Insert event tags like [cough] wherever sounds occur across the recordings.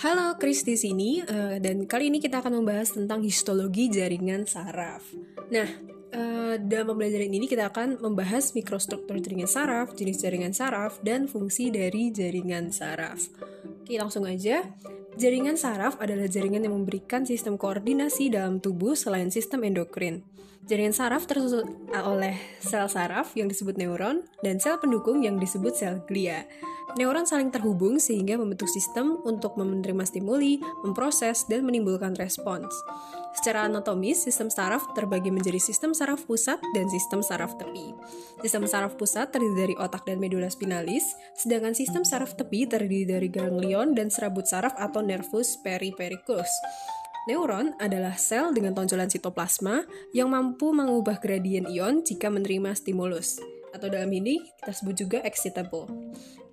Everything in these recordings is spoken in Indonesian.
Halo, Chris di sini uh, dan kali ini kita akan membahas tentang histologi jaringan saraf. Nah, uh, dalam pembelajaran ini kita akan membahas mikrostruktur jaringan saraf, jenis jaringan saraf, dan fungsi dari jaringan saraf. Oke, langsung aja. Jaringan saraf adalah jaringan yang memberikan sistem koordinasi dalam tubuh selain sistem endokrin. Jaringan saraf tersusun oleh sel saraf yang disebut neuron dan sel pendukung yang disebut sel glia. Neuron saling terhubung sehingga membentuk sistem untuk menerima stimuli, memproses, dan menimbulkan respons. Secara anatomis, sistem saraf terbagi menjadi sistem saraf pusat dan sistem saraf tepi. Sistem saraf pusat terdiri dari otak dan medula spinalis, sedangkan sistem saraf tepi terdiri dari ganglion dan serabut saraf atau nervus perifericus. Neuron adalah sel dengan tonjolan sitoplasma yang mampu mengubah gradien ion jika menerima stimulus, atau dalam ini kita sebut juga excitable.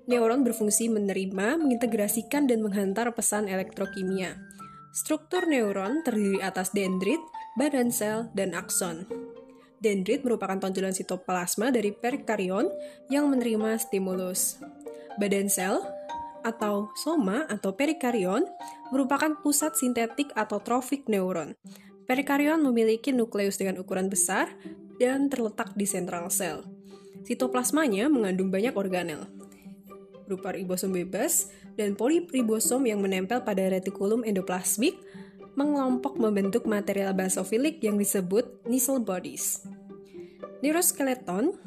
Neuron berfungsi menerima, mengintegrasikan, dan menghantar pesan elektrokimia. Struktur neuron terdiri atas dendrit, badan sel, dan akson. Dendrit merupakan tonjolan sitoplasma dari perikarion yang menerima stimulus. Badan sel atau soma atau perikarion merupakan pusat sintetik atau trofik neuron. Perikarion memiliki nukleus dengan ukuran besar dan terletak di sentral sel. Sitoplasmanya mengandung banyak organel, berupa ribosom bebas dan poliribosom yang menempel pada retikulum endoplasmik mengelompok membentuk material basofilik yang disebut Nissl bodies. Neuroskeleton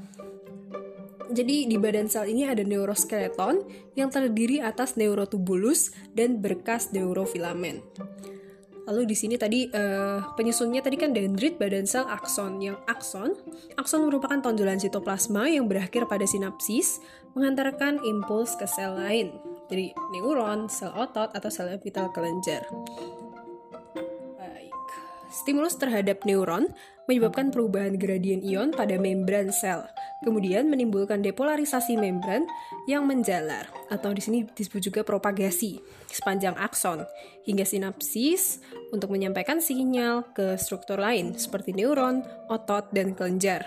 jadi di badan sel ini ada neuroskeleton yang terdiri atas neurotubulus dan berkas neurofilamen. Lalu di sini tadi uh, penyusunnya tadi kan dendrit badan sel akson. Yang akson, akson merupakan tonjolan sitoplasma yang berakhir pada sinapsis mengantarkan impuls ke sel lain. Jadi neuron, sel otot atau sel vital kelenjar. Baik. Stimulus terhadap neuron menyebabkan perubahan gradien ion pada membran sel kemudian menimbulkan depolarisasi membran yang menjalar atau di sini disebut juga propagasi sepanjang akson hingga sinapsis untuk menyampaikan sinyal ke struktur lain seperti neuron, otot, dan kelenjar.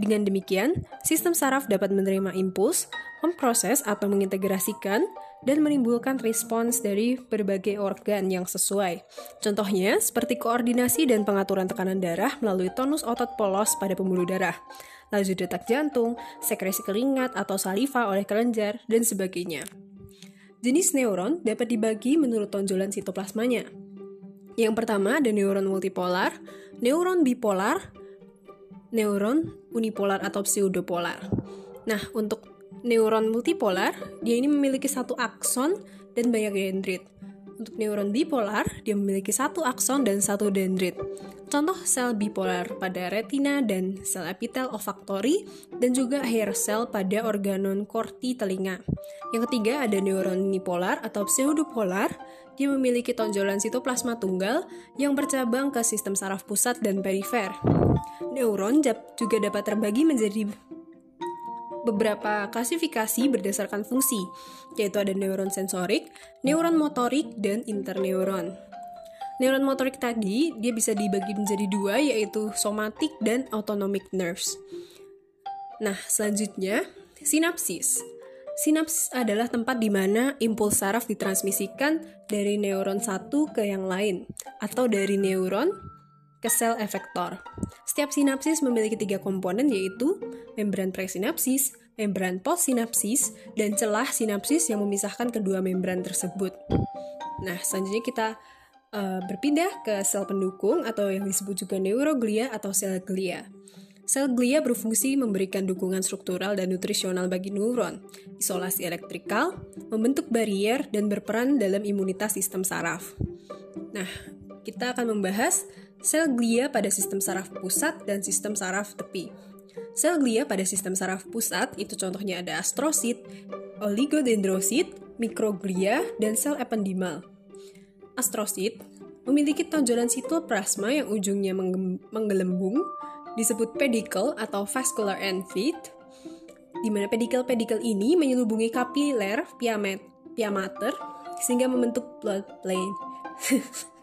Dengan demikian, sistem saraf dapat menerima impuls, memproses atau mengintegrasikan dan menimbulkan respons dari berbagai organ yang sesuai. Contohnya, seperti koordinasi dan pengaturan tekanan darah melalui tonus otot polos pada pembuluh darah laju detak jantung, sekresi keringat atau saliva oleh kelenjar, dan sebagainya. Jenis neuron dapat dibagi menurut tonjolan sitoplasmanya. Yang pertama ada neuron multipolar, neuron bipolar, neuron unipolar atau pseudopolar. Nah, untuk neuron multipolar, dia ini memiliki satu akson dan banyak dendrit. Untuk neuron bipolar, dia memiliki satu akson dan satu dendrit. Contoh sel bipolar pada retina dan sel epitel olfaktori dan juga hair cell pada organon korti telinga. Yang ketiga ada neuron unipolar atau pseudopolar. Dia memiliki tonjolan sitoplasma tunggal yang bercabang ke sistem saraf pusat dan perifer. Neuron juga dapat terbagi menjadi beberapa klasifikasi berdasarkan fungsi, yaitu ada neuron sensorik, neuron motorik, dan interneuron. Neuron motorik tadi dia bisa dibagi menjadi dua yaitu somatic dan autonomic nerves. Nah, selanjutnya sinapsis. Sinapsis adalah tempat di mana impuls saraf ditransmisikan dari neuron satu ke yang lain atau dari neuron ke sel efektor. Setiap sinapsis memiliki tiga komponen yaitu membran presinapsis, membran postsinapsis, dan celah sinapsis yang memisahkan kedua membran tersebut. Nah, selanjutnya kita uh, berpindah ke sel pendukung atau yang disebut juga neuroglia atau sel glia. Sel glia berfungsi memberikan dukungan struktural dan nutrisional bagi neuron, isolasi elektrikal, membentuk barier, dan berperan dalam imunitas sistem saraf. Nah, kita akan membahas sel glia pada sistem saraf pusat dan sistem saraf tepi. Sel glia pada sistem saraf pusat itu contohnya ada astrosit, oligodendrosit, mikroglia, dan sel ependimal. Astrosit memiliki tonjolan sitoplasma yang ujungnya menggelembung, disebut pedicle atau vascular feet, di mana pedicle-pedicle ini menyelubungi kapiler piamater sehingga membentuk blood plane. [laughs]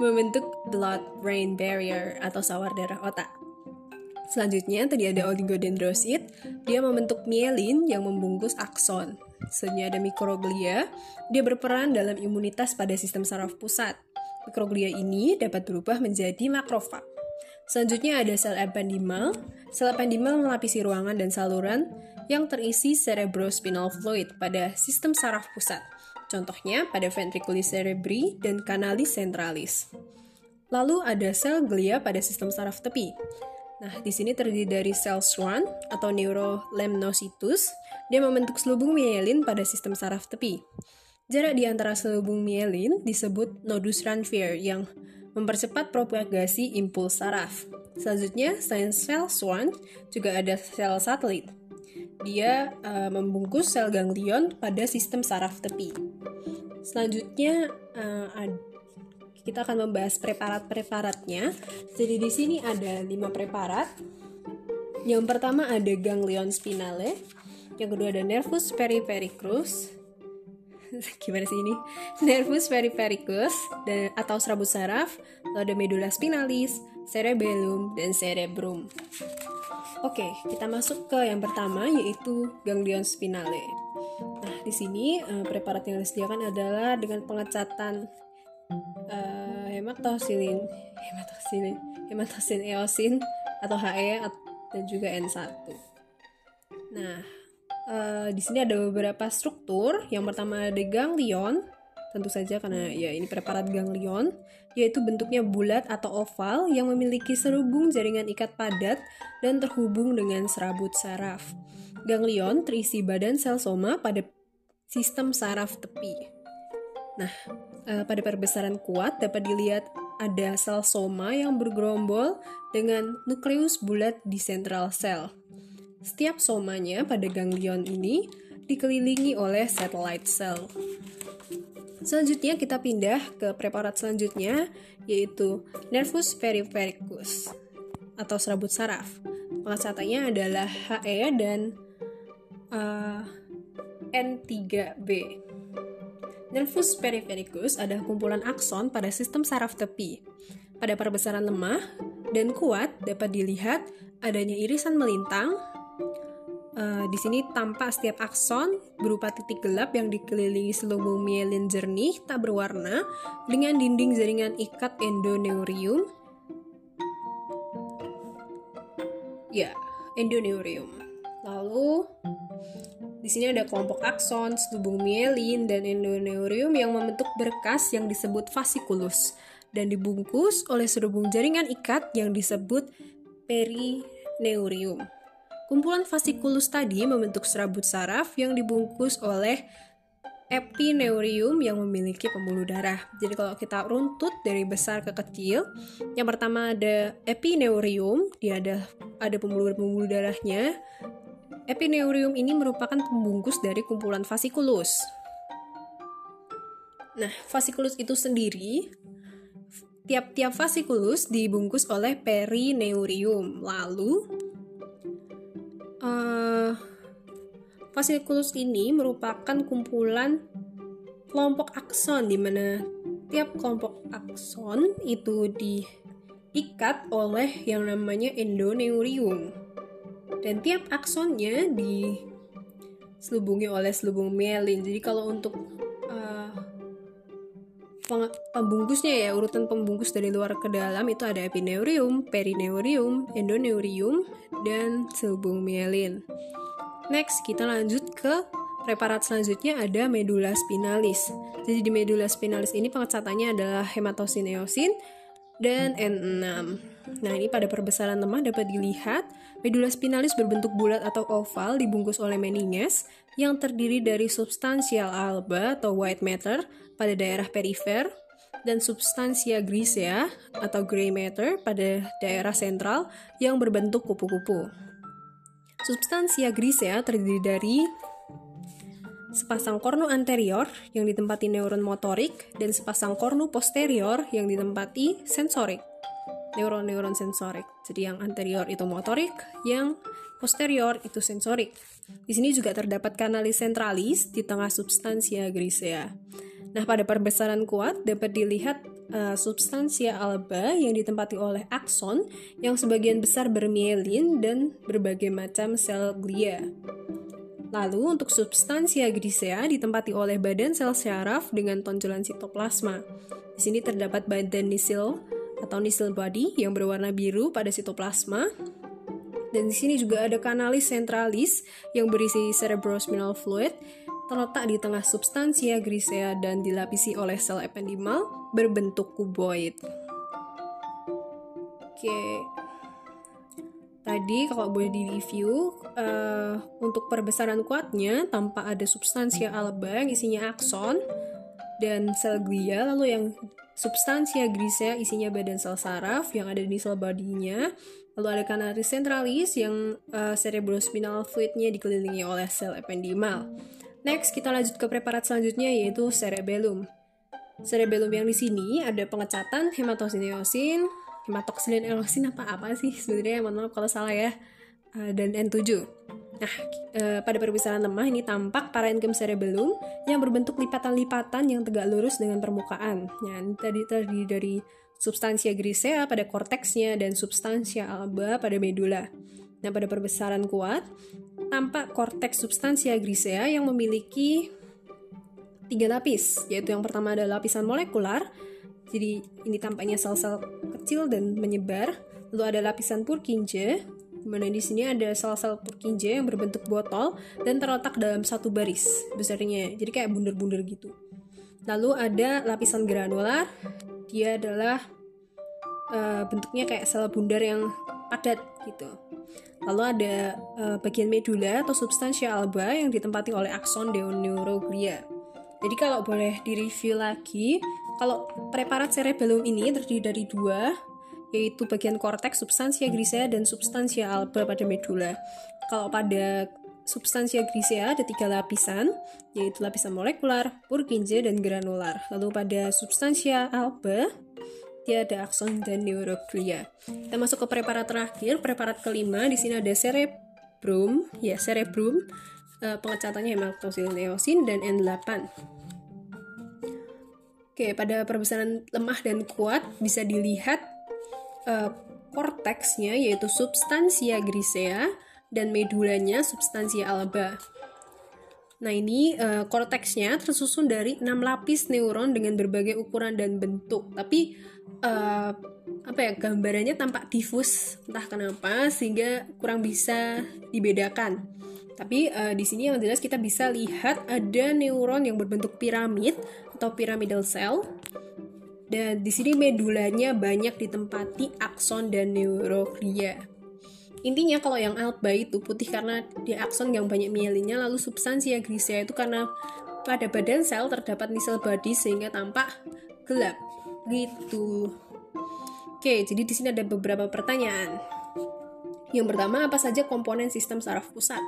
membentuk blood-brain barrier atau sawar darah otak. Selanjutnya tadi ada oligodendrosit, dia membentuk mielin yang membungkus akson. selanjutnya ada mikroglia. Dia berperan dalam imunitas pada sistem saraf pusat. Mikroglia ini dapat berubah menjadi makrofag. Selanjutnya ada sel ependimal. Sel ependimal melapisi ruangan dan saluran yang terisi cerebrospinal fluid pada sistem saraf pusat. Contohnya pada ventriculis cerebri dan canalis centralis. Lalu ada sel glia pada sistem saraf tepi. Nah, di sini terdiri dari sel Schwann atau neurolemnocytus. Dia membentuk selubung mielin pada sistem saraf tepi. Jarak di antara selubung mielin disebut nodus Ranvier yang mempercepat propagasi impuls saraf. Selanjutnya, selain sel Schwann, juga ada sel satelit. Dia uh, membungkus sel ganglion pada sistem saraf tepi. Selanjutnya, uh, kita akan membahas preparat-preparatnya. Jadi di sini ada lima preparat. Yang pertama ada ganglion spinale, yang kedua ada nervus perifericus. [laughs] Gimana sih ini? Nervus perifericus dan atau serabut saraf, lalu ada medulla spinalis, cerebellum, dan cerebrum. Oke, kita masuk ke yang pertama yaitu ganglion spinale. Nah, di sini uh, preparat yang disediakan adalah dengan pengecatan uh, hematosilin hematosilin hematosin eosin atau HE dan juga N1 nah uh, di sini ada beberapa struktur yang pertama ada ganglion tentu saja karena ya ini preparat ganglion yaitu bentuknya bulat atau oval yang memiliki serubung jaringan ikat padat dan terhubung dengan serabut saraf. Ganglion terisi badan sel soma pada sistem saraf tepi. Nah, uh, pada perbesaran kuat dapat dilihat ada sel soma yang bergerombol dengan nukleus bulat di sentral sel. Setiap somanya pada ganglion ini dikelilingi oleh satellite cell. Selanjutnya kita pindah ke preparat selanjutnya yaitu nervus perifericus atau serabut saraf. Pengasatannya adalah HE dan uh, eh, N3B. Nervus perifericus adalah kumpulan akson pada sistem saraf tepi. Pada perbesaran lemah dan kuat dapat dilihat adanya irisan melintang. Uh, di sini tampak setiap akson berupa titik gelap yang dikelilingi selubung mielin jernih tak berwarna dengan dinding jaringan ikat endoneurium. Ya, endoneurium. Lalu di sini ada kelompok akson, selubung mielin, dan endoneurium yang membentuk berkas yang disebut fasciculus dan dibungkus oleh selubung jaringan ikat yang disebut perineurium. Kumpulan fasciculus tadi membentuk serabut saraf yang dibungkus oleh epineurium yang memiliki pembuluh darah. Jadi kalau kita runtut dari besar ke kecil, yang pertama ada epineurium, dia ada ada pembuluh-pembuluh darahnya. Epineurium ini merupakan pembungkus dari kumpulan fasciculus. Nah, fasciculus itu sendiri tiap-tiap fasciculus dibungkus oleh perineurium. Lalu uh, fasciculus ini merupakan kumpulan kelompok akson di mana tiap kelompok akson itu diikat oleh yang namanya endoneurium dan tiap aksonnya diselubungi oleh selubung mielin. Jadi kalau untuk uh, pembungkusnya ya urutan pembungkus dari luar ke dalam itu ada epineurium, perineurium, endoneurium, dan selubung mielin. Next kita lanjut ke preparat selanjutnya ada medulla spinalis. Jadi di medulla spinalis ini pengecatannya adalah hematosin eosin dan N6. Nah, ini pada perbesaran lemah dapat dilihat Medulla spinalis berbentuk bulat atau oval dibungkus oleh meninges yang terdiri dari substansial alba atau white matter pada daerah perifer dan substansia grisea atau gray matter pada daerah sentral yang berbentuk kupu-kupu. Substansia grisea terdiri dari sepasang kornu anterior yang ditempati neuron motorik dan sepasang kornu posterior yang ditempati sensorik neuron-neuron sensorik. Jadi yang anterior itu motorik, yang posterior itu sensorik. Di sini juga terdapat kanalis centralis di tengah substansia grisea. Nah, pada perbesaran kuat dapat dilihat uh, substansia alba yang ditempati oleh akson yang sebagian besar bermielin dan berbagai macam sel glia. Lalu untuk substansia grisea ditempati oleh badan sel syaraf dengan tonjolan sitoplasma. Di sini terdapat badan nisil atau nisil body yang berwarna biru pada sitoplasma. Dan di sini juga ada kanalis centralis yang berisi cerebrospinal fluid terletak di tengah substansia grisea dan dilapisi oleh sel ependimal berbentuk kuboid. Oke, Tadi kalau boleh di-review, uh, untuk perbesaran kuatnya tanpa ada substansia alba yang isinya akson dan sel glia, lalu yang substansia grisea isinya badan sel saraf yang ada di sel bodinya, lalu ada kanalis centralis yang uh, cerebrospinal fluidnya dikelilingi oleh sel ependimal. Next, kita lanjut ke preparat selanjutnya yaitu cerebellum. Cerebellum yang di sini ada pengecatan hematosineosin, hematoksin dan eosin apa apa sih sebenarnya? Mohon maaf kalau salah ya. Uh, dan N7 nah uh, pada perpisahan lemah ini tampak parenchyma cerebellum yang berbentuk lipatan-lipatan yang tegak lurus dengan permukaan. Ya ini tadi terdiri dari substansia grisea pada korteksnya dan substansia alba pada medula. Nah pada perbesaran kuat tampak korteks substansia grisea yang memiliki tiga lapis yaitu yang pertama adalah lapisan molekular jadi ini tampaknya sel-sel kecil dan menyebar. Lalu ada lapisan Purkinje, mana di sini ada sel-sel Purkinje yang berbentuk botol dan terletak dalam satu baris besarnya. Jadi kayak bundar-bundar gitu. Lalu ada lapisan granular, dia adalah uh, bentuknya kayak sel bundar yang padat gitu. Lalu ada uh, bagian medula atau substansia alba yang ditempati oleh akson neuroglia. Jadi kalau boleh direview lagi, kalau preparat cerebellum ini terdiri dari dua, yaitu bagian korteks, substansia grisea, dan substansia alba pada medula. Kalau pada substansia grisea ada tiga lapisan, yaitu lapisan molekular, Purkinje, dan granular. Lalu pada substansia alba, dia ada akson dan neuroglia. Kita masuk ke preparat terakhir, preparat kelima. Di sini ada cerebrum, ya cerebrum, uh, pengecatannya hematosineosin dan N8. Oke, pada perbesaran lemah dan kuat bisa dilihat uh, yaitu substansia grisea dan medulanya substansia alba. Nah ini uh, tersusun dari enam lapis neuron dengan berbagai ukuran dan bentuk. Tapi uh, apa ya gambarannya tampak difus entah kenapa sehingga kurang bisa dibedakan. Tapi uh, di sini yang jelas kita bisa lihat ada neuron yang berbentuk piramid atau pyramidal cell. Dan di sini medulanya banyak ditempati akson dan neuroglia. Intinya kalau yang alba itu putih karena di akson yang banyak mielinnya, lalu substansia grisea itu karena pada badan sel terdapat nisel body sehingga tampak gelap. Gitu. Oke, jadi di sini ada beberapa pertanyaan. Yang pertama, apa saja komponen sistem saraf pusat?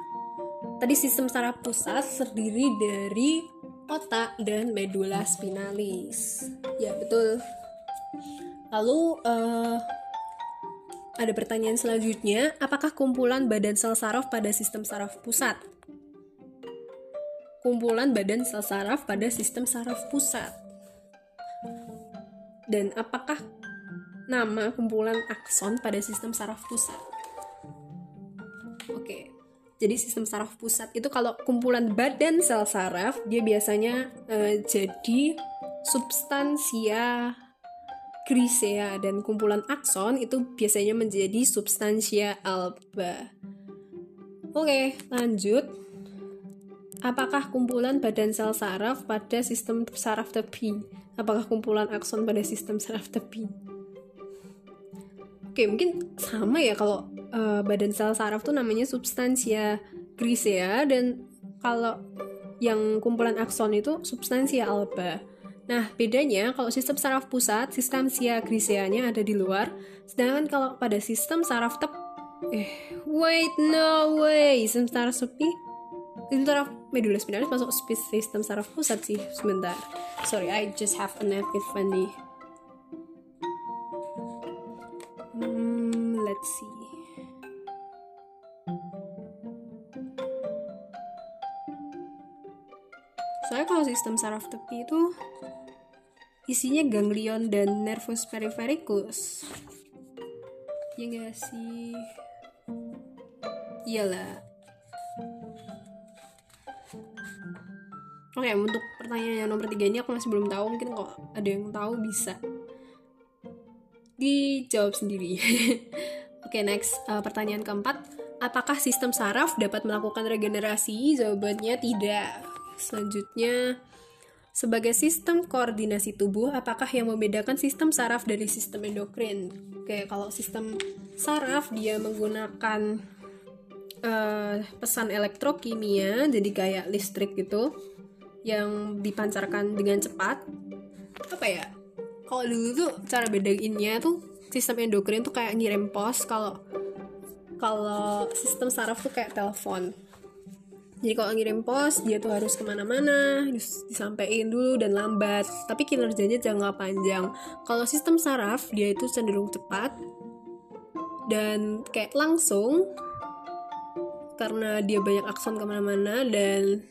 Tadi sistem saraf pusat terdiri dari otak dan medula spinalis. Ya, betul. Lalu uh, ada pertanyaan selanjutnya, apakah kumpulan badan sel saraf pada sistem saraf pusat? Kumpulan badan sel saraf pada sistem saraf pusat. Dan apakah nama kumpulan akson pada sistem saraf pusat? Oke. Jadi sistem saraf pusat itu kalau kumpulan badan sel saraf dia biasanya uh, jadi substansia grisea dan kumpulan akson itu biasanya menjadi substansia alba. Oke, lanjut. Apakah kumpulan badan sel saraf pada sistem saraf tepi? Apakah kumpulan akson pada sistem saraf tepi? Oke, mungkin sama ya kalau uh, badan sel saraf tuh namanya substansia grisea dan kalau yang kumpulan akson itu substansia alba. Nah, bedanya kalau sistem saraf pusat, substansia griseanya ada di luar, sedangkan kalau pada sistem saraf tep eh wait no way, sistem saraf tepi sistem saraf medula spinalis masuk sistem saraf pusat sih sebentar. Sorry, I just have a epiphany. Hmm, let's see. Soalnya kalau sistem saraf tepi itu isinya ganglion dan nervus perifericus. Ya gak sih? Iyalah. Oke, untuk pertanyaan yang nomor tiga ini aku masih belum tahu. Mungkin kalau ada yang tahu bisa dijawab sendiri. [laughs] Oke, next. Uh, pertanyaan keempat. Apakah sistem saraf dapat melakukan regenerasi? Jawabannya tidak. Selanjutnya, sebagai sistem koordinasi tubuh, apakah yang membedakan sistem saraf dari sistem endokrin? Oke, kalau sistem saraf dia menggunakan uh, pesan elektrokimia, jadi kayak listrik gitu yang dipancarkan dengan cepat. Apa ya? Kalau dulu tuh cara bedainnya tuh sistem endokrin tuh kayak ngirim pos kalau kalau sistem saraf tuh kayak telepon jadi kalau ngirim pos dia tuh harus ke mana-mana disampaikan dulu dan lambat. Tapi kinerjanya jangka panjang. Kalau sistem saraf dia itu cenderung cepat dan kayak langsung karena dia banyak akson ke mana-mana dan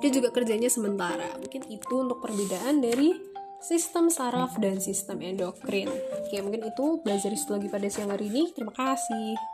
dia juga kerjanya sementara. Mungkin itu untuk perbedaan dari sistem saraf dan sistem endokrin. Oke mungkin itu belajar lagi pada siang hari ini. Terima kasih